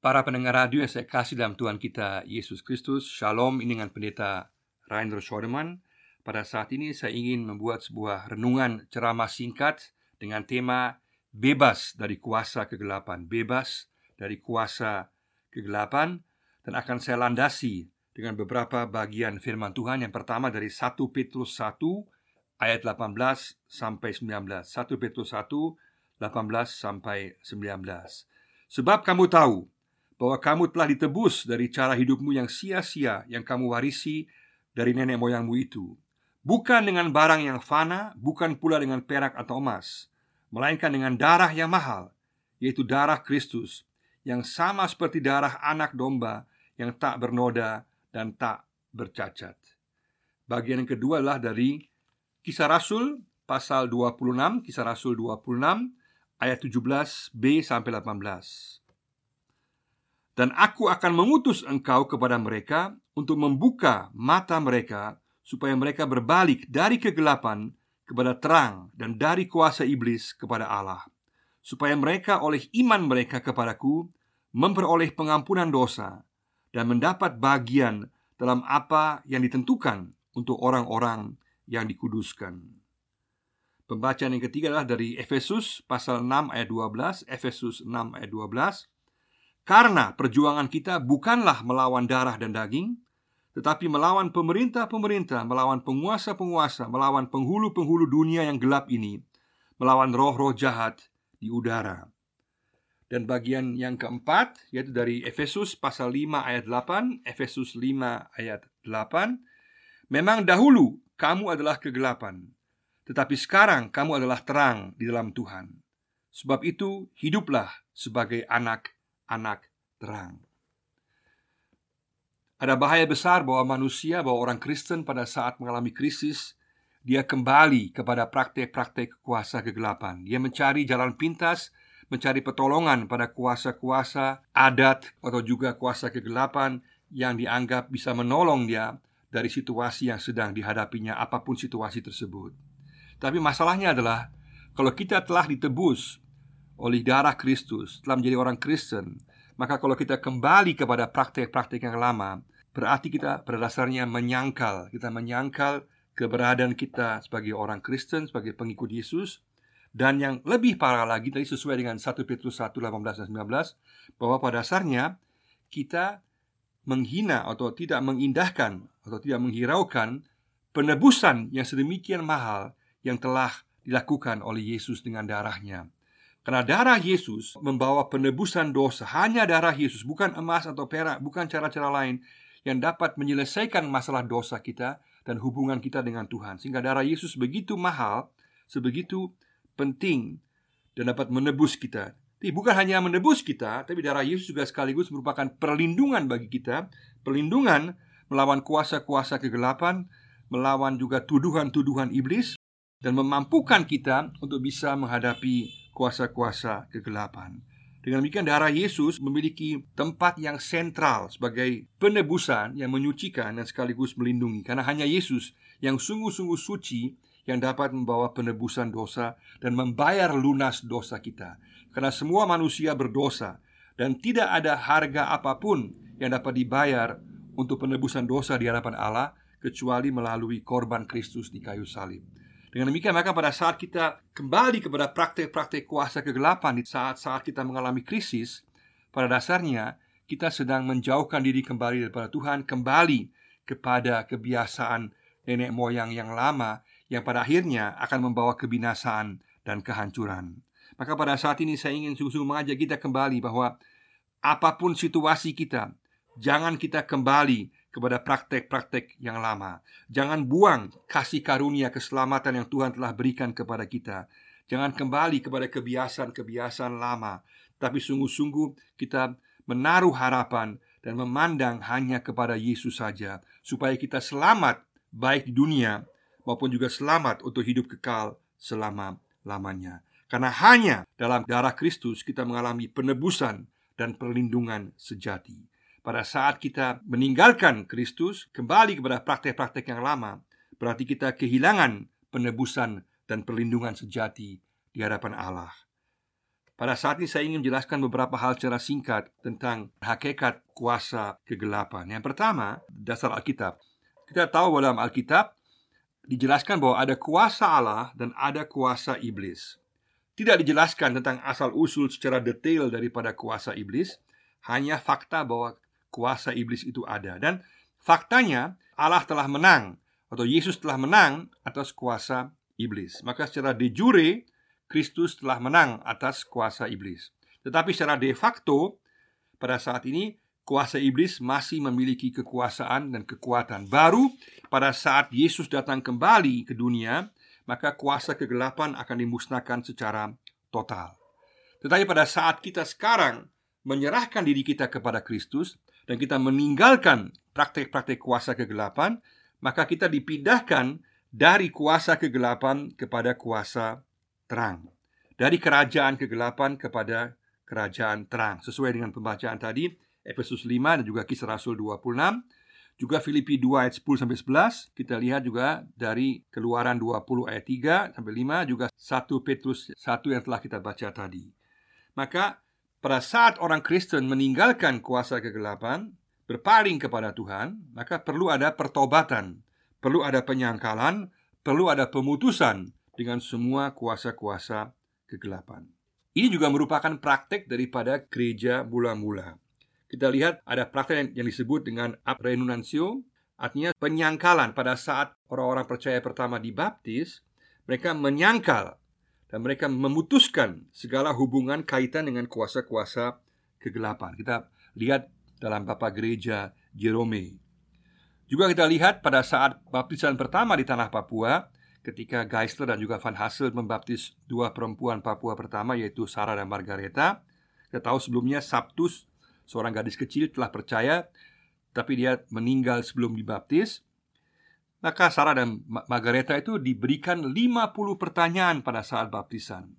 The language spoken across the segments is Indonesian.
Para pendengar radio yang saya kasih dalam Tuhan kita Yesus Kristus Shalom ini dengan pendeta Rainer Schodeman Pada saat ini saya ingin membuat sebuah renungan ceramah singkat Dengan tema Bebas dari kuasa kegelapan. Bebas dari kuasa kegelapan. Dan akan saya landasi dengan beberapa bagian firman Tuhan. Yang pertama dari 1 Petrus 1 ayat 18 sampai 19 1 Petrus 1 18 sampai 19 Sebab kamu tahu bahwa kamu telah ditebus dari cara hidupmu yang sia-sia yang kamu warisi dari nenek moyangmu itu. Bukan dengan barang yang fana, bukan pula dengan perak atau emas, melainkan dengan darah yang mahal, yaitu darah Kristus, yang sama seperti darah anak domba yang tak bernoda dan tak bercacat. Bagian yang kedua adalah dari Kisah Rasul pasal 26, Kisah Rasul 26 ayat 17b sampai 18. Dan aku akan mengutus engkau kepada mereka untuk membuka mata mereka supaya mereka berbalik dari kegelapan kepada terang dan dari kuasa iblis kepada Allah supaya mereka oleh iman mereka kepadaku memperoleh pengampunan dosa dan mendapat bagian dalam apa yang ditentukan untuk orang-orang yang dikuduskan. Pembacaan yang ketiga adalah dari Efesus pasal 6 ayat 12, Efesus 6 ayat 12. Karena perjuangan kita bukanlah melawan darah dan daging, tetapi melawan pemerintah-pemerintah, melawan penguasa-penguasa, melawan penghulu-penghulu dunia yang gelap ini, melawan roh-roh jahat di udara. Dan bagian yang keempat yaitu dari Efesus pasal 5 ayat 8, Efesus 5 ayat 8. Memang dahulu kamu adalah kegelapan, tetapi sekarang kamu adalah terang di dalam Tuhan. Sebab itu hiduplah sebagai anak anak terang. Ada bahaya besar bahwa manusia, bahwa orang Kristen pada saat mengalami krisis, dia kembali kepada praktek-praktek kuasa kegelapan. Dia mencari jalan pintas, mencari pertolongan pada kuasa-kuasa adat atau juga kuasa kegelapan yang dianggap bisa menolong dia dari situasi yang sedang dihadapinya, apa pun situasi tersebut. Tapi masalahnya adalah kalau kita telah ditebus oleh darah Kristus, telah menjadi orang Kristen, maka kalau kita kembali kepada praktek-praktek yang lama, berarti kita pada dasarnya menyangkal, kita menyangkal keberadaan kita sebagai orang Kristen, sebagai pengikut Yesus, dan yang lebih parah lagi tadi sesuai dengan 1 Petrus 1 18 dan 19 bahwa pada dasarnya kita menghina atau tidak mengindahkan atau tidak menghiraukan penebusan yang sedemikian mahal yang telah dilakukan oleh Yesus dengan darahnya. Karena darah Yesus membawa penebusan dosa. Hanya darah Yesus, bukan emas atau perak Bukan cara-cara lain yang dapat menyelesaikan masalah dosa kita Dan hubungan kita dengan Tuhan. Sehingga darah Yesus begitu mahal Sebegitu penting Dan dapat menebus kita. Tapi bukan hanya menebus kita Tapi darah Yesus juga sekaligus merupakan perlindungan bagi kita. Perlindungan melawan kuasa-kuasa kegelapan Melawan juga tuduhan-tuduhan iblis Dan memampukan kita untuk bisa menghadapi kuasa-kuasa kegelapan. Dengan demikian darah Yesus memiliki tempat yang sentral sebagai penebusan yang menyucikan dan sekaligus melindungi. Karena hanya Yesus yang sungguh-sungguh suci yang dapat membawa penebusan dosa dan membayar lunas dosa kita. Karena semua manusia berdosa dan tidak ada harga apa pun yang dapat dibayar untuk penebusan dosa di hadapan Allah Kecuali melalui korban Kristus di kayu salib dengan demikian maka pada saat kita kembali kepada praktek-praktek kuasa kegelapan di saat-saat kita mengalami krisis, pada dasarnya kita sedang menjauhkan diri kembali daripada Tuhan, kembali kepada kebiasaan nenek moyang yang lama yang pada akhirnya akan membawa kebinasaan dan kehancuran. Maka pada saat ini saya ingin sungguh-sungguh mengajak kita kembali bahwa apa pun situasi kita, jangan kita kembali kepada praktek-praktek yang lama. Jangan buang kasih karunia keselamatan yang Tuhan telah berikan kepada kita. Jangan kembali kepada kebiasaan-kebiasaan lama, tapi sungguh-sungguh kita menaruh harapan dan memandang hanya kepada Yesus saja, supaya kita selamat baik di dunia maupun juga selamat untuk hidup kekal selama-lamanya. Karena hanya dalam darah Kristus kita mengalami penebusan dan perlindungan sejati pada saat kita meninggalkan Kristus, kembali kepada praktek-praktek yang lama, berarti kita kehilangan penebusan dan perlindungan sejati di hadapan Allah. Pada saat ini saya ingin menjelaskan beberapa hal secara singkat tentang hakikat kuasa kegelapan. Yang pertama, dasar Alkitab. Kita tahu dalam Alkitab dijelaskan bahwa ada kuasa Allah dan ada kuasa iblis. Tidak dijelaskan tentang asal-usul secara detail daripada kuasa iblis, hanya fakta bahwa kuasa iblis itu ada dan faktanya Allah telah menang atau Yesus telah menang atas kuasa iblis. Maka secara de jure Kristus telah menang atas kuasa iblis. Tetapi secara de facto, pada saat ini kuasa iblis masih memiliki kekuasaan dan kekuatan. Baru pada saat Yesus datang kembali ke dunia, maka kuasa kegelapan akan dimusnahkan secara total. Tetapi pada saat kita sekarang menyerahkan diri kita kepada Kristus dan kita meninggalkan praktek-praktek kuasa kegelapan, maka kita dipindahkan dari kuasa kegelapan kepada kuasa terang. Dari kerajaan kegelapan kepada kerajaan terang. Sesuai dengan pembacaan tadi, Efesus 5 dan juga Kisah Rasul 26. Juga Filipi 2 ayat 10 sampai 11. Kita lihat juga dari Keluaran 20 ayat 3 sampai 5 juga 1 Petrus 1 yang telah kita baca tadi. Maka pada saat orang Kristen meninggalkan kuasa kegelapan, berpaling kepada Tuhan, maka perlu ada pertobatan, perlu ada penyangkalan, perlu ada pemutusan dengan semua kuasa-kuasa kegelapan. Ini juga merupakan praktek daripada gereja mula-mula. Kita lihat ada praktek yang disebut dengan aprenunancio, artinya penyangkalan pada saat orang-orang percaya pertama dibaptis, mereka menyangkal dan mereka memutuskan segala hubungan kaitan dengan kuasa-kuasa kegelapan. Kita lihat dalam Bapak Gereja Jerome. Juga kita lihat pada saat baptisan pertama di tanah Papua, ketika Geisler dan juga Van Hassel membaptis dua perempuan Papua pertama yaitu Sarah dan Margareta. Kita tahu sebelumnya Sabtus seorang gadis kecil telah percaya tapi dia meninggal sebelum dibaptis. Maka Sarah dan Margareta itu diberikan 50 pertanyaan pada saat baptisan.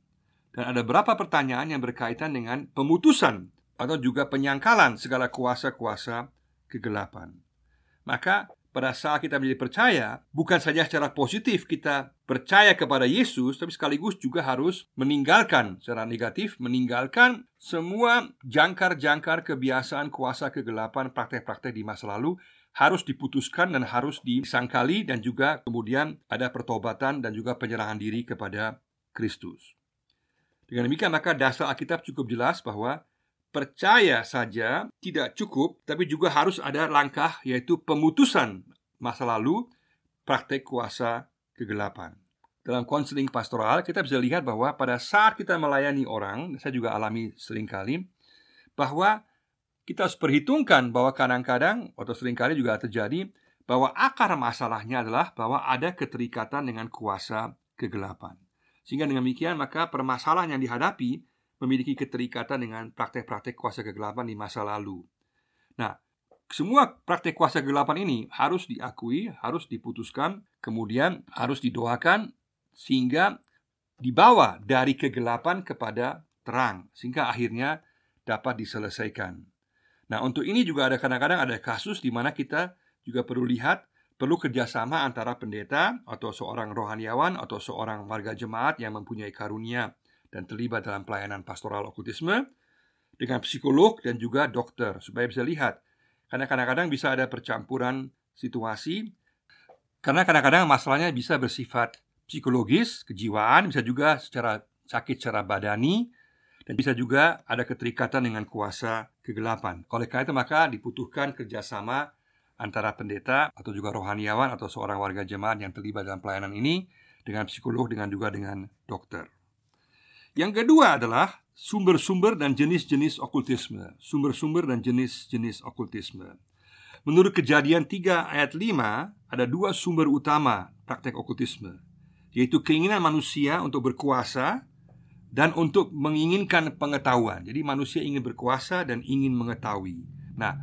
Dan ada beberapa pertanyaan yang berkaitan dengan pemutusan atau juga penyangkalan segala kuasa-kuasa kegelapan. Maka pada saat kita menjadi percaya, bukan saja secara positif kita percaya kepada Yesus, tapi sekaligus juga harus meninggalkan secara negatif, meninggalkan semua jangkar-jangkar kebiasaan kuasa kegelapan praktek-praktek di masa lalu harus diputuskan dan harus disangkali dan juga kemudian ada pertobatan dan juga penyerahan diri kepada Kristus. Dengan demikian maka dasar Alkitab cukup jelas bahwa percaya saja tidak cukup, tapi juga harus ada langkah yaitu pemutusan masa lalu praktek kuasa kegelapan. Dalam konseling pastoral kita bisa lihat bahwa pada saat kita melayani orang, saya juga alami sering kali bahwa kita harus perhitungkan bahwa kadang-kadang atau sering kali juga terjadi bahwa akar masalahnya adalah bahwa ada keterikatan dengan kuasa kegelapan. Sehingga dengan demikian maka permasalahan yang dihadapi memiliki keterikatan dengan praktek-praktek kuasa kegelapan di masa lalu. Nah, semua praktek kuasa kegelapan ini harus diakui, harus diputuskan, kemudian harus didoakan sehingga dibawa dari kegelapan kepada terang sehingga akhirnya dapat diselesaikan. Nah, untuk ini juga ada kadang-kadang ada kasus di mana kita juga perlu lihat perlu kerjasama antara pendeta atau seorang rohaniawan atau seorang warga jemaat yang mempunyai karunia dan terlibat dalam pelayanan pastoral okultisme dengan psikolog dan juga dokter supaya bisa lihat. Karena kadang-kadang bisa ada percampuran situasi karena kadang-kadang masalahnya bisa bersifat psikologis, kejiwaan, bisa juga secara sakit secara badani dan bisa juga ada keterikatan dengan kuasa kegelapan. Oleh karena itu maka dibutuhkan kerjasama antara pendeta atau juga rohaniawan atau seorang warga jemaat yang terlibat dalam pelayanan ini dengan psikolog dengan juga dengan dokter. Yang kedua adalah sumber-sumber dan jenis-jenis okultisme. Sumber-sumber dan jenis-jenis okultisme. Menurut kejadian 3 ayat 5, ada dua sumber utama praktek okultisme, yaitu keinginan manusia untuk berkuasa dan untuk menginginkan pengetahuan. Jadi manusia ingin berkuasa dan ingin mengetahui. Nah,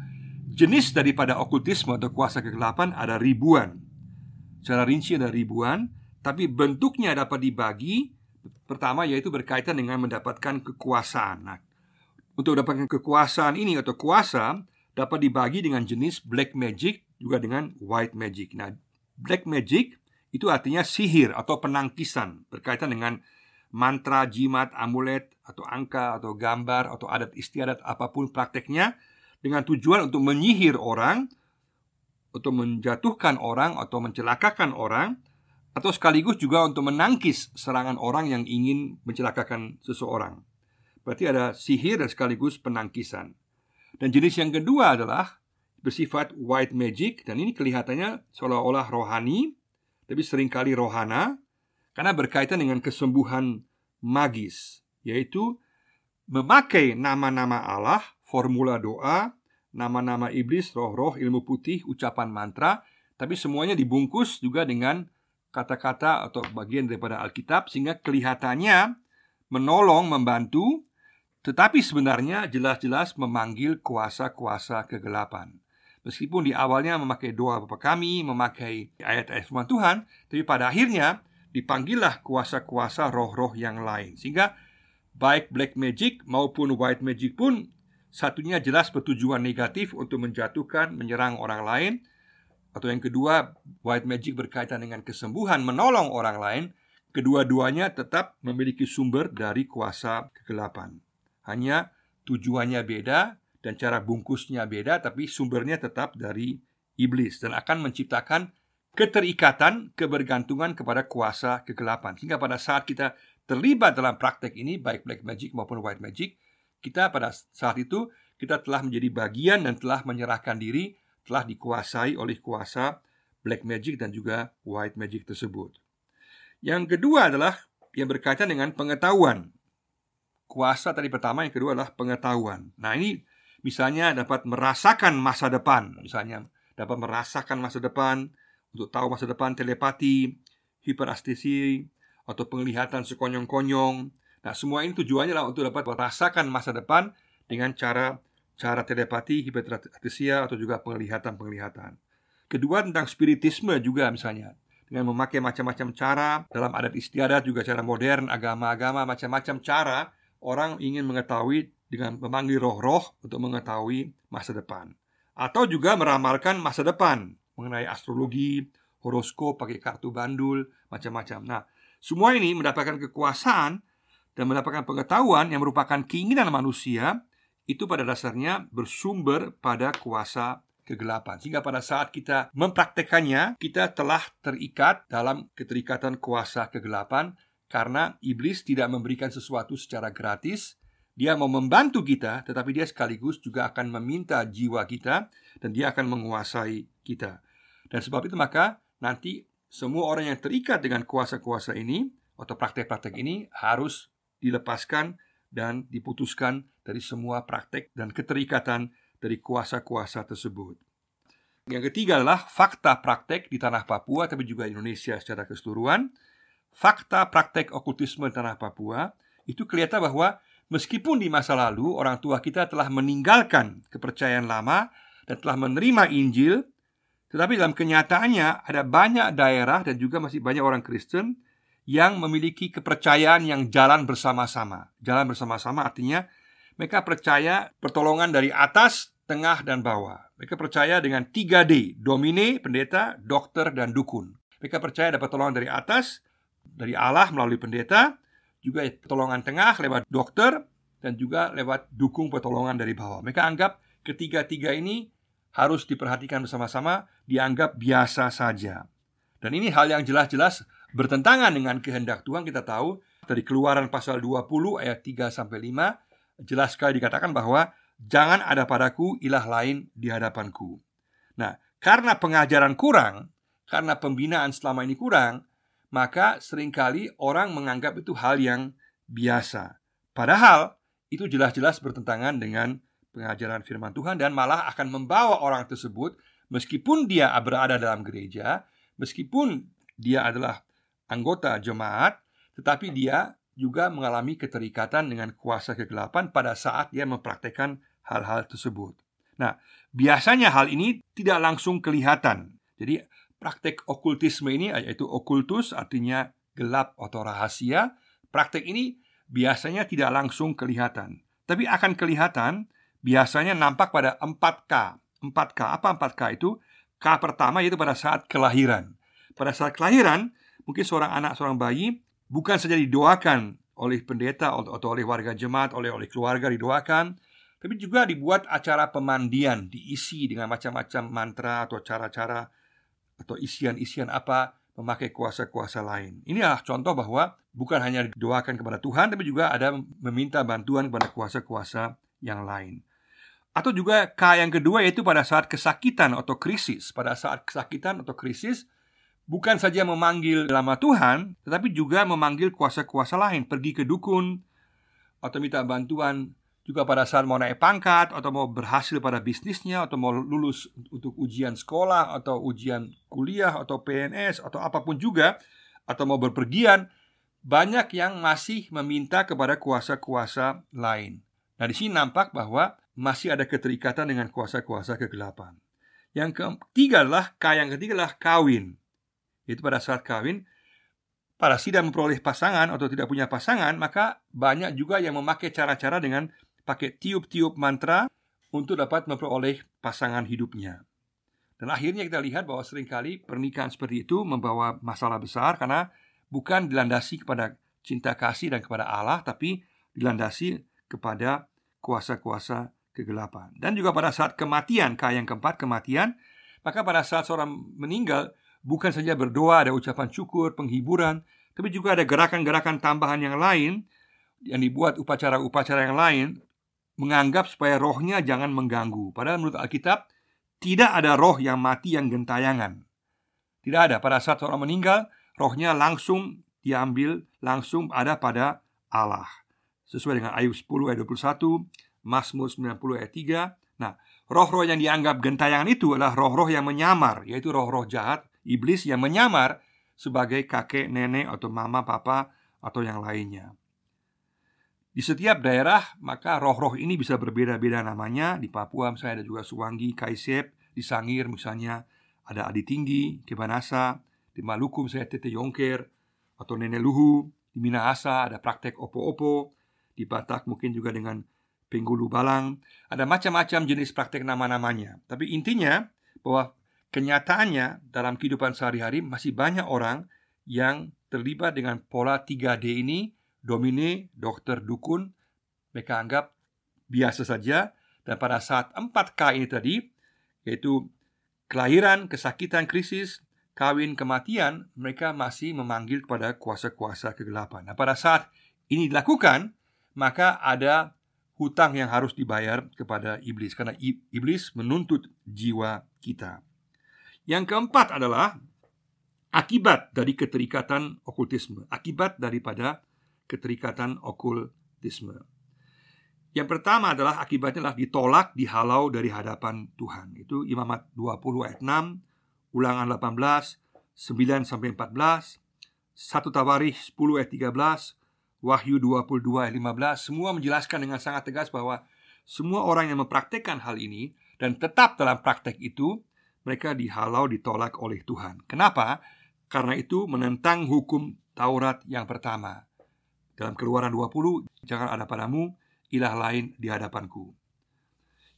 jenis daripada okultisme atau kuasa kegelapan ada ribuan. Secara rinci ada ribuan, tapi bentuknya dapat dibagi Pertama yaitu berkaitan dengan mendapatkan kekuasaan. Nah, untuk mendapatkan kekuasaan ini atau kuasa dapat dibagi dengan jenis black magic juga dengan white magic. Nah, black magic itu artinya sihir atau penangkisan berkaitan dengan mantra, jimat, amulet, atau angka, atau gambar, atau adat istiadat apa pun prakteknya dengan tujuan untuk menyihir orang, untuk menjatuhkan orang, atau mencelakakan orang, atau sekaligus juga untuk menangkis serangan orang yang ingin mencelakakan seseorang. Berarti ada sihir dan sekaligus penangkisan. Dan jenis yang kedua adalah bersifat white magic dan ini kelihatannya seolah-olah rohani, tapi sering kali rohana karena berkaitan dengan kesembuhan magis, yaitu memakai nama-nama Allah, formula doa, nama-nama iblis, roh-roh, ilmu putih, ucapan mantra, tapi semuanya dibungkus juga dengan kata-kata atau bagian daripada Alkitab sehingga kelihatannya menolong, membantu, tetapi sebenarnya jelas-jelas memanggil kuasa-kuasa kegelapan. Meskipun di awalnya memakai doa Bapa kami, memakai ayat-ayat firman Tuhan, tapi pada akhirnya dipanggillah kuasa-kuasa roh-roh yang lain. Sehingga baik black magic maupun white magic pun satunya jelas bertujuan negatif untuk menjatuhkan, menyerang orang lain. Atau yang kedua, white magic berkaitan dengan kesembuhan, menolong orang lain. Kedua-duanya tetap memiliki sumber dari kuasa kegelapan. Hanya tujuannya beda dan cara bungkusnya beda, tapi sumbernya tetap dari iblis dan akan menciptakan keterikatan, kebergantungan kepada kuasa kegelapan. Sehingga pada saat kita terlibat dalam praktek ini, baik black magic maupun white magic, kita pada saat itu kita telah menjadi bagian dan telah menyerahkan diri, telah dikuasai oleh kuasa black magic dan juga white magic tersebut. Yang kedua adalah yang berkaitan dengan pengetahuan. Kuasa tadi pertama, yang kedua adalah pengetahuan. Nah, ini misalnya dapat merasakan masa depan, misalnya dapat merasakan masa depan, untuk tahu masa depan telepati, hiperastesi, atau penglihatan sekonyong-konyong. Nah, semua ini tujuannya adalah untuk dapat merasakan masa depan dengan cara cara telepati, hiperestesia, atau juga penglihatan-penglihatan. Kedua tentang spiritisme juga misalnya dengan memakai macam-macam cara dalam adat istiadat juga cara modern agama-agama macam-macam cara orang ingin mengetahui dengan memanggil roh-roh untuk mengetahui masa depan atau juga meramalkan masa depan mengenai astrologi, horoskop, pakai kartu bandul, macam-macam. Nah, semua ini mendapatkan kekuasaan dan mendapatkan pengetahuan yang merupakan keinginan manusia itu pada dasarnya bersumber pada kuasa kegelapan. Sehingga pada saat kita mempraktekannya, kita telah terikat dalam keterikatan kuasa kegelapan karena iblis tidak memberikan sesuatu secara gratis. Dia mau membantu kita, tetapi dia sekaligus juga akan meminta jiwa kita dan dia akan menguasai kita. Dan sebab itu maka nanti semua orang yang terikat dengan kuasa-kuasa ini atau praktek-praktek ini harus dilepaskan dan diputuskan dari semua praktek dan keterikatan dari kuasa-kuasa tersebut. Yang ketiga adalah fakta praktek di tanah Papua tapi juga Indonesia secara keseluruhan. Fakta praktek okultisme di tanah Papua itu kelihatan bahwa meskipun di masa lalu orang tua kita telah meninggalkan kepercayaan lama dan telah menerima Injil tetapi dalam kenyataannya ada banyak daerah dan juga masih banyak orang Kristen yang memiliki kepercayaan yang jalan bersama-sama. Jalan bersama-sama artinya mereka percaya pertolongan dari atas, tengah, dan bawah. Mereka percaya dengan 3D, domine, pendeta, dokter, dan dukun. Mereka percaya dapat pertolongan dari atas, dari Allah melalui pendeta, juga pertolongan tengah lewat dokter, dan juga lewat dukung pertolongan dari bawah. Mereka anggap ketiga-tiga ini harus diperhatikan bersama-sama, dianggap biasa saja. Dan ini hal yang jelas-jelas bertentangan dengan kehendak Tuhan kita tahu dari Keluaran pasal 20 ayat 3 sampai 5 jelas sekali dikatakan bahwa jangan ada padaku ilah lain di hadapanku. Nah, karena pengajaran kurang, karena pembinaan selama ini kurang, maka sering kali orang menganggap itu hal yang biasa. Padahal itu jelas-jelas bertentangan dengan pengajaran firman Tuhan dan malah akan membawa orang tersebut meskipun dia berada dalam gereja, meskipun dia adalah anggota jemaat, tetapi dia juga mengalami keterikatan dengan kuasa kegelapan pada saat dia mempraktekkan hal-hal tersebut. Nah, biasanya hal ini tidak langsung kelihatan. Jadi, praktek okultisme ini yaitu okultus artinya gelap atau rahasia. Praktek ini biasanya tidak langsung kelihatan, tapi akan kelihatan biasanya nampak pada 4K. 4K, apa 4K itu? K pertama yaitu pada saat kelahiran. Pada saat kelahiran, mungkin seorang anak, seorang bayi bukan saja didoakan oleh pendeta atau oleh warga jemaat, oleh oleh keluarga didoakan, tapi juga dibuat acara pemandian diisi dengan macam-macam mantra atau cara-cara atau isian-isian apa memakai kuasa-kuasa lain. Ini adalah contoh bahwa bukan hanya didoakan kepada Tuhan tapi juga ada meminta bantuan kepada kuasa-kuasa yang lain. Atau juga K yang kedua yaitu pada saat kesakitan atau krisis. Pada saat kesakitan atau krisis bukan saja memanggil nama Tuhan, tetapi juga memanggil kuasa-kuasa lain, pergi ke dukun atau minta bantuan juga pada saat mau naik pangkat atau mau berhasil pada bisnisnya atau mau lulus untuk ujian sekolah atau ujian kuliah atau PNS atau apa pun juga atau mau berpergian banyak yang masih meminta kepada kuasa-kuasa lain. Nah, di sini nampak bahwa masih ada keterikatan dengan kuasa-kuasa kegelapan. Yang ketiga adalah yang ketiga adalah kawin. Itu pada saat kawin para tidak memperoleh pasangan atau tidak punya pasangan, maka banyak juga yang memakai cara-cara dengan pakai tiup-tiup mantra untuk dapat memperoleh pasangan hidupnya. Dan akhirnya kita lihat bahwa sering kali pernikahan seperti itu membawa masalah besar karena bukan dilandasi kepada cinta kasih dan kepada Allah, tapi dilandasi kepada kuasa-kuasa kegelapan. Dan juga pada saat kematian, kaya yang keempat, kematian, maka pada saat seorang meninggal, bukan saja berdoa, ada ucapan syukur, penghiburan, tapi juga ada gerakan-gerakan tambahan yang lain yang dibuat upacara-upacara yang lain menganggap supaya rohnya jangan mengganggu. Padahal menurut Alkitab tidak ada roh yang mati yang gentayangan. Tidak ada. Pada saat seorang meninggal, rohnya langsung diambil, langsung ada pada Allah. Sesuai dengan Ayub 10 ayat 21, Mazmur 90 ayat 3. Nah, roh-roh yang dianggap gentayangan itu adalah roh-roh yang menyamar, yaitu roh-roh jahat, iblis yang menyamar sebagai kakek, nenek, atau mama, papa, atau yang lainnya. Di setiap daerah, maka roh-roh ini bisa berbeda-beda namanya. Di Papua misalnya ada juga Suwangi, Kaisep, di Sangir misalnya ada Adi Tinggi, Kebanasa, di Maluku misalnya Tete Yongker, atau Nenek Luhu, di Minahasa ada praktek opo-opo, di Batak mungkin juga dengan Penggulu Balang. Ada macam-macam jenis praktek nama-namanya. Tapi intinya bahwa kenyataannya dalam kehidupan sehari-hari masih banyak orang yang terlibat dengan pola 3D ini Domine, dokter, dukun, mereka anggap biasa saja dan pada saat 4K ini tadi yaitu kelahiran, kesakitan, krisis, kawin, kematian, mereka masih memanggil kepada kuasa-kuasa kegelapan. Nah, pada saat ini dilakukan, maka ada hutang yang harus dibayar kepada iblis karena iblis menuntut jiwa kita. Yang keempat adalah akibat dari keterikatan okultisme, akibat daripada keterikatan okultisme. Yang pertama adalah akibatnya adalah ditolak, dihalau dari hadapan Tuhan. Itu Imamat 20 ayat 6, Ulangan 18, 9 sampai 14, 1 Tawarikh 10 ayat 13, Wahyu 22 ayat 15 Semua menjelaskan dengan sangat tegas bahwa Semua orang yang mempraktekkan hal ini Dan tetap dalam praktek itu Mereka dihalau, ditolak oleh Tuhan. Kenapa? Karena itu menentang hukum Taurat yang pertama. Dalam keluaran 20 Jangan ada padamu ilah lain di hadapanku.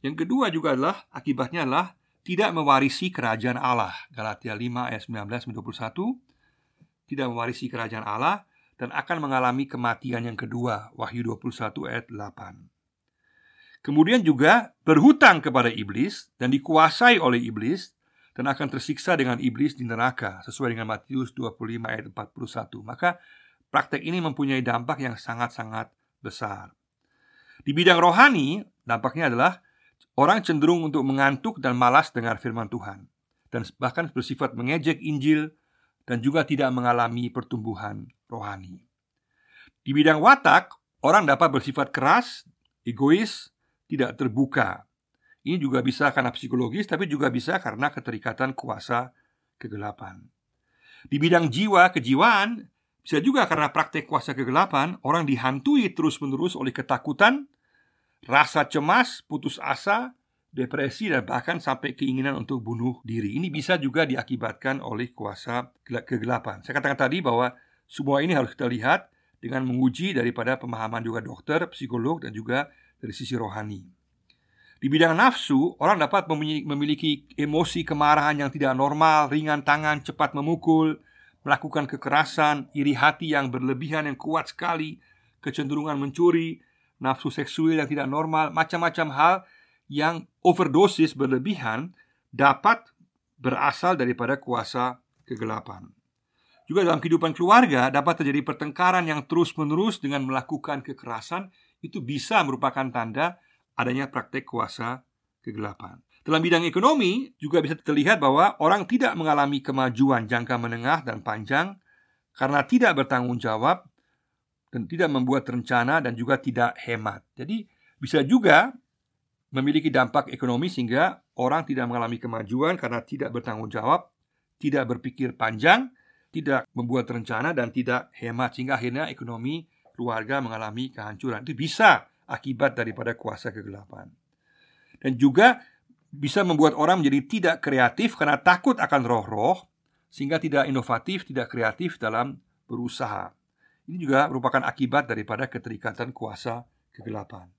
Yang kedua juga adalah Akibatnya adalah Tidak mewarisi kerajaan Allah. Galatia 5 ayat 19 21 Tidak mewarisi kerajaan Allah Dan akan mengalami kematian yang kedua Wahyu 21 ayat 8 Kemudian juga berhutang kepada iblis dan dikuasai oleh iblis dan akan tersiksa dengan iblis di neraka sesuai dengan Matius 25 ayat 41. Maka Praktek ini mempunyai dampak yang sangat-sangat besar. Di bidang rohani, dampaknya adalah orang cenderung untuk mengantuk dan malas dengar firman Tuhan, dan bahkan bersifat mengejek Injil dan juga tidak mengalami pertumbuhan rohani. Di bidang watak, orang dapat bersifat keras, egois, tidak terbuka. Ini juga bisa karena psikologis, tapi juga bisa karena keterikatan kuasa kegelapan. Di bidang jiwa, kejiwaan, bisa juga karena praktek kuasa kegelapan, orang dihantui terus-menerus oleh ketakutan, rasa cemas, putus asa, depresi, dan bahkan sampai keinginan untuk bunuh diri. Ini bisa juga diakibatkan oleh kuasa kegelapan. Saya katakan tadi bahwa semua ini harus kita lihat dengan menguji daripada pemahaman juga dokter, psikolog, dan juga dari sisi rohani. Di bidang nafsu, orang dapat memiliki emosi kemarahan yang tidak normal, ringan tangan, cepat memukul, melakukan kekerasan, iri hati yang berlebihan yang kuat sekali, kecenderungan mencuri, nafsu seksual yang tidak normal, macam-macam hal yang overdosis berlebihan dapat berasal daripada kuasa kegelapan. Juga dalam kehidupan keluarga dapat terjadi pertengkaran yang terus-menerus dengan melakukan kekerasan itu bisa merupakan tanda adanya praktek kuasa kegelapan. Dalam bidang ekonomi juga bisa terlihat bahwa orang tidak mengalami kemajuan jangka menengah dan panjang karena tidak bertanggung jawab dan tidak membuat rencana dan juga tidak hemat. Jadi bisa juga memiliki dampak ekonomi sehingga orang tidak mengalami kemajuan karena tidak bertanggung jawab, tidak berpikir panjang, tidak membuat rencana dan tidak hemat sehingga akhirnya ekonomi keluarga mengalami kehancuran. Itu bisa akibat daripada kuasa kegelapan. Dan juga bisa membuat orang menjadi tidak kreatif karena takut akan roh-roh sehingga tidak inovatif, tidak kreatif dalam berusaha. Ini juga merupakan akibat daripada keterikatan kuasa kegelapan.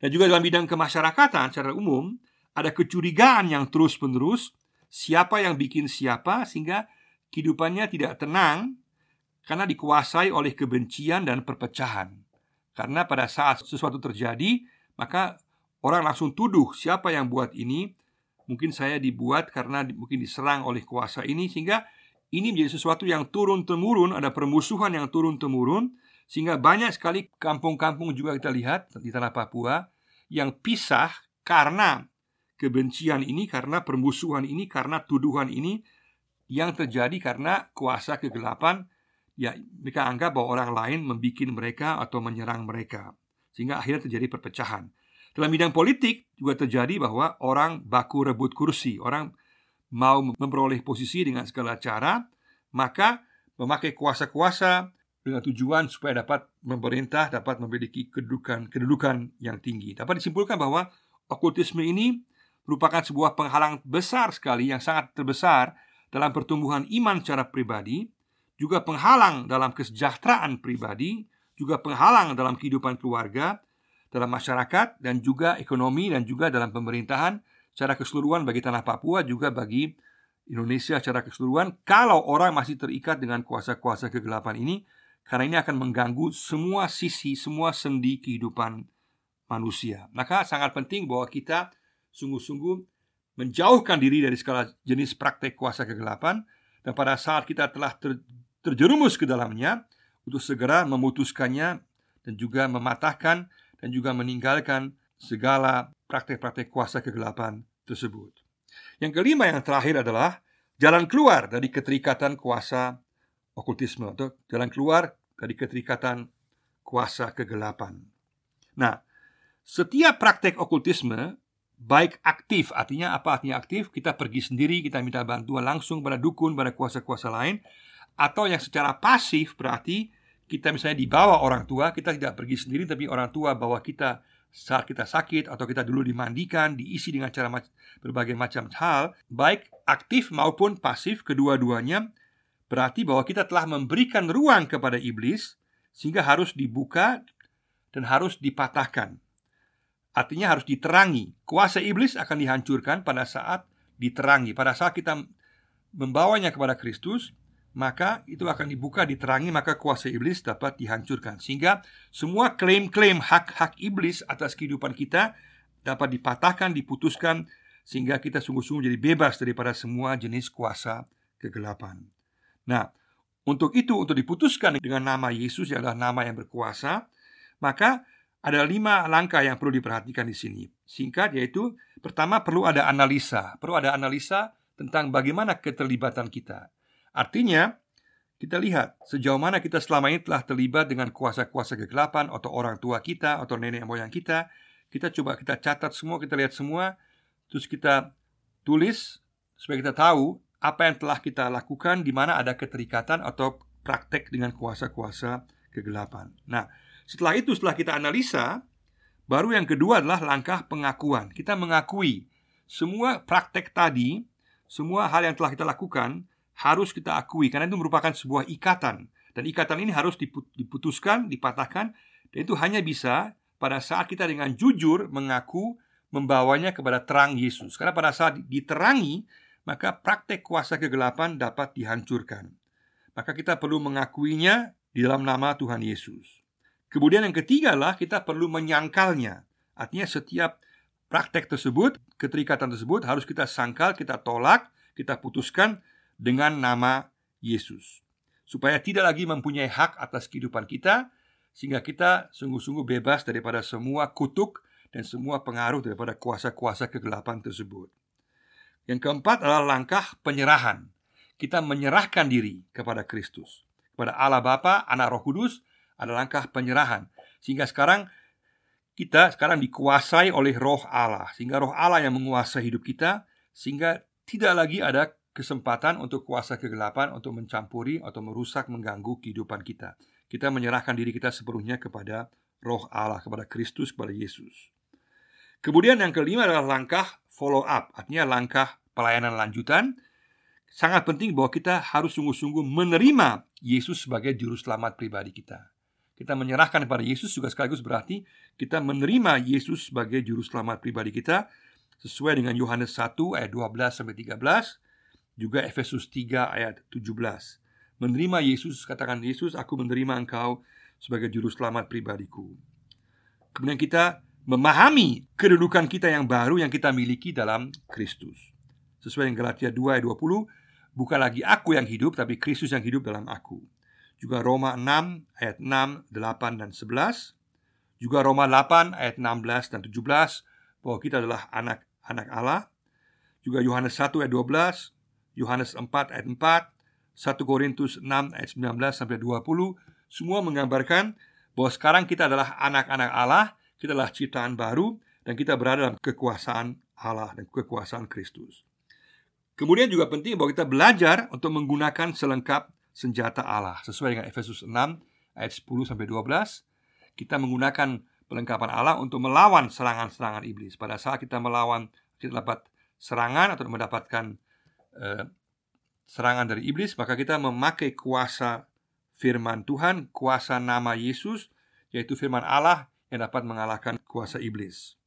Dan juga dalam bidang kemasyarakatan secara umum ada kecurigaan yang terus-menerus siapa yang bikin siapa sehingga kehidupannya tidak tenang karena dikuasai oleh kebencian dan perpecahan. Karena pada saat sesuatu terjadi, maka orang langsung tuduh siapa yang buat ini Mungkin saya dibuat karena mungkin diserang oleh kuasa ini sehingga ini menjadi sesuatu yang turun temurun, ada permusuhan yang turun temurun sehingga banyak sekali kampung-kampung juga kita lihat di tanah Papua yang pisah karena kebencian ini, karena permusuhan ini, karena tuduhan ini yang terjadi karena kuasa kegelapan ya mereka anggap bahwa orang lain membuat mereka atau menyerang mereka sehingga akhirnya terjadi perpecahan. Dalam bidang politik juga terjadi bahwa orang baku rebut kursi, orang mau memperoleh posisi dengan segala cara, maka memakai kuasa-kuasa dengan tujuan supaya dapat memerintah, dapat memiliki kedudukan kedudukan yang tinggi. Dapat disimpulkan bahwa okultisme ini merupakan sebuah penghalang besar sekali yang sangat terbesar dalam pertumbuhan iman secara pribadi, juga penghalang dalam kesejahteraan pribadi, juga penghalang dalam kehidupan keluarga, dalam masyarakat dan juga ekonomi dan juga dalam pemerintahan secara keseluruhan bagi tanah Papua juga bagi Indonesia secara keseluruhan kalau orang masih terikat dengan kuasa-kuasa kegelapan ini karena ini akan mengganggu semua sisi, semua sendi kehidupan manusia. Maka sangat penting bahwa kita sungguh-sungguh menjauhkan diri dari segala jenis praktek kuasa kegelapan dan pada saat kita telah ter, terjerumus ke dalamnya untuk segera memutuskannya dan juga mematahkan dan juga meninggalkan segala praktek-praktek kuasa kegelapan tersebut. Yang kelima yang terakhir adalah jalan keluar dari keterikatan kuasa okultisme atau jalan keluar dari keterikatan kuasa kegelapan. Nah, setiap praktek okultisme baik aktif artinya apa artinya aktif kita pergi sendiri kita minta bantuan langsung pada dukun pada kuasa-kuasa lain atau yang secara pasif berarti kita misalnya dibawa orang tua, kita tidak pergi sendiri tapi orang tua bawa kita saat kita sakit atau kita dulu dimandikan, diisi dengan cara berbagai macam hal, baik aktif maupun pasif kedua-duanya berarti bahwa kita telah memberikan ruang kepada iblis sehingga harus dibuka dan harus dipatahkan. Artinya harus diterangi. Kuasa iblis akan dihancurkan pada saat diterangi. Pada saat kita membawanya kepada Kristus, maka itu akan dibuka diterangi maka kuasa iblis dapat dihancurkan sehingga semua klaim-klaim hak-hak iblis atas kehidupan kita dapat dipatahkan diputuskan sehingga kita sungguh-sungguh jadi bebas daripada semua jenis kuasa kegelapan. Nah, untuk itu untuk diputuskan dengan nama Yesus yang adalah nama yang berkuasa, maka ada lima langkah yang perlu diperhatikan di sini. Singkat yaitu pertama perlu ada analisa, perlu ada analisa tentang bagaimana keterlibatan kita. Artinya, kita lihat sejauh mana kita selama ini telah terlibat dengan kuasa-kuasa kegelapan atau orang tua kita atau nenek moyang kita. Kita coba kita catat semua, kita lihat semua, terus kita tulis supaya kita tahu apa yang telah kita lakukan di mana ada keterikatan atau praktek dengan kuasa-kuasa kegelapan. Nah, setelah itu setelah kita analisa, baru yang kedua adalah langkah pengakuan. Kita mengakui semua praktek tadi, semua hal yang telah kita lakukan harus kita akui karena itu merupakan sebuah ikatan dan ikatan ini harus diputuskan, dipatahkan dan itu hanya bisa pada saat kita dengan jujur mengaku membawanya kepada terang Yesus. Karena pada saat diterangi, maka praktek kuasa kegelapan dapat dihancurkan. maka kita perlu mengakuinya di dalam nama Tuhan Yesus. Kemudian yang ketiga adalah kita perlu menyangkalnya. Artinya setiap praktek tersebut, keterikatan tersebut harus kita sangkal, kita tolak, kita putuskan dengan nama Yesus. Supaya tidak lagi mempunyai hak atas kehidupan kita, sehingga kita sungguh-sungguh bebas daripada semua kutuk dan semua pengaruh daripada kuasa-kuasa kegelapan tersebut. Yang keempat adalah langkah penyerahan. Kita menyerahkan diri kepada Kristus, kepada Allah Bapa, Anak Roh Kudus, ada langkah penyerahan. Sehingga sekarang kita sekarang dikuasai oleh roh Allah. Sehingga roh Allah yang menguasai hidup kita. Sehingga tidak lagi ada kesempatan untuk kuasa kegelapan Untuk mencampuri atau merusak, mengganggu kehidupan kita. Kita menyerahkan diri kita sepenuhnya kepada roh Allah Kepada Kristus, kepada Yesus. Kemudian yang kelima adalah langkah follow up. Artinya langkah pelayanan lanjutan Sangat penting bahwa kita harus sungguh-sungguh menerima Yesus sebagai juru selamat pribadi kita kita menyerahkan kepada Yesus juga sekaligus berarti kita menerima Yesus sebagai juru selamat pribadi kita sesuai dengan Yohanes 1 ayat 12 sampai 13 juga Efesus 3 ayat 17. Menerima Yesus katakan Yesus aku menerima engkau sebagai juru selamat pribadiku. Kemudian kita memahami kedudukan kita yang baru yang kita miliki dalam Kristus. Sesuai dengan Galatia 2 ayat 20, bukan lagi aku yang hidup tapi Kristus yang hidup dalam aku. Juga Roma 6 ayat 6, 8 dan 11 Juga Roma 8 ayat 16 dan 17 Bahwa kita adalah anak-anak Allah. Juga Yohanes 1 ayat 12 Yohanes 4 ayat 4 1 Korintus 6 ayat 19 sampai 20 Semua menggambarkan bahwa sekarang kita adalah anak-anak Allah Kita adalah ciptaan baru Dan kita berada dalam kekuasaan Allah dan kekuasaan Kristus Kemudian juga penting bahwa kita belajar untuk menggunakan selengkap senjata Allah. Sesuai dengan Efesus 6 ayat 10 sampai 12, kita menggunakan perlengkapan Allah untuk melawan serangan-serangan iblis. Pada saat kita melawan kita dapat serangan atau mendapatkan uh, serangan dari iblis, maka kita memakai kuasa firman Tuhan, kuasa nama Yesus, yaitu firman Allah yang dapat mengalahkan kuasa iblis.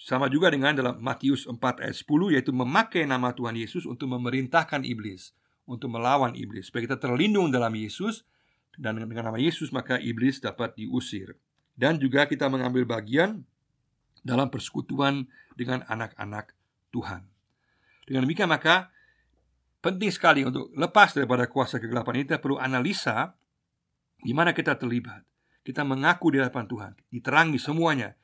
Sama juga dengan dalam Matius 4 ayat 10 yaitu memakai nama Tuhan Yesus untuk memerintahkan iblis untuk melawan iblis. Supaya kita terlindung dalam Yesus dan dengan nama Yesus maka iblis dapat diusir. Dan juga kita mengambil bagian dalam persekutuan dengan anak-anak Tuhan. Dengan demikian maka penting sekali untuk lepas daripada kuasa kegelapan ini kita perlu analisa di mana kita terlibat. Kita mengaku di hadapan Tuhan, diterangi semuanya.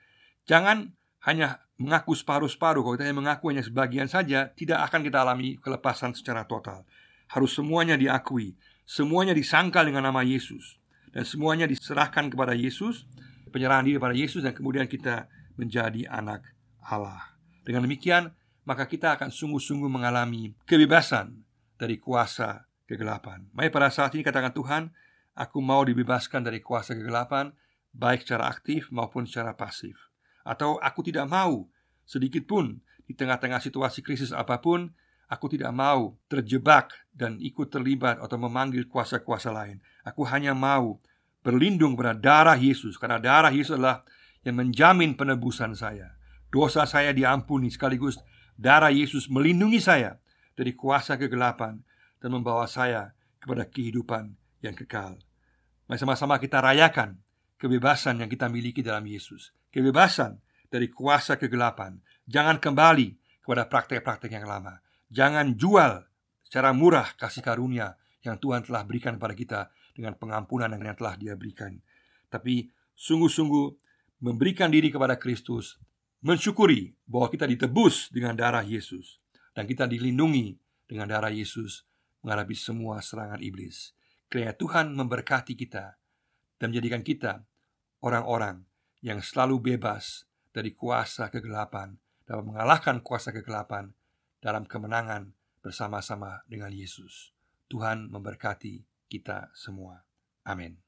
Jangan hanya mengaku separuh-separuh. Kalau kita hanya mengaku hanya sebagian saja, tidak akan kita alami kelepasan secara total harus semuanya diakui, semuanya disangkal dengan nama Yesus, dan semuanya diserahkan kepada Yesus, penyerahan diri kepada Yesus, dan kemudian kita menjadi anak Allah. Dengan demikian, maka kita akan sungguh-sungguh mengalami kebebasan dari kuasa kegelapan. Mari pada saat ini katakan Tuhan, aku mau dibebaskan dari kuasa kegelapan, baik secara aktif maupun secara pasif. Atau aku tidak mau sedikit pun di tengah-tengah situasi krisis apa pun, Aku tidak mau terjebak dan ikut terlibat atau memanggil kuasa-kuasa lain. Aku hanya mau berlindung pada darah Yesus karena darah Yesus adalah yang menjamin penebusan saya. Dosa saya diampuni sekaligus darah Yesus melindungi saya dari kuasa kegelapan dan membawa saya kepada kehidupan yang kekal. Mari sama-sama kita rayakan kebebasan yang kita miliki dalam Yesus. Kebebasan dari kuasa kegelapan. Jangan kembali kepada praktek-praktek yang lama. Jangan jual secara murah kasih karunia yang Tuhan telah berikan kepada kita dengan pengampunan yang telah Dia berikan. Tapi sungguh-sungguh memberikan diri kepada Kristus, mensyukuri bahwa kita ditebus dengan darah Yesus dan kita dilindungi dengan darah Yesus menghadapi semua serangan iblis. Kiranya Tuhan memberkati kita dan menjadikan kita orang-orang yang selalu bebas dari kuasa kegelapan dapat mengalahkan kuasa kegelapan dalam kemenangan bersama-sama dengan Yesus. Tuhan memberkati kita semua. Amin.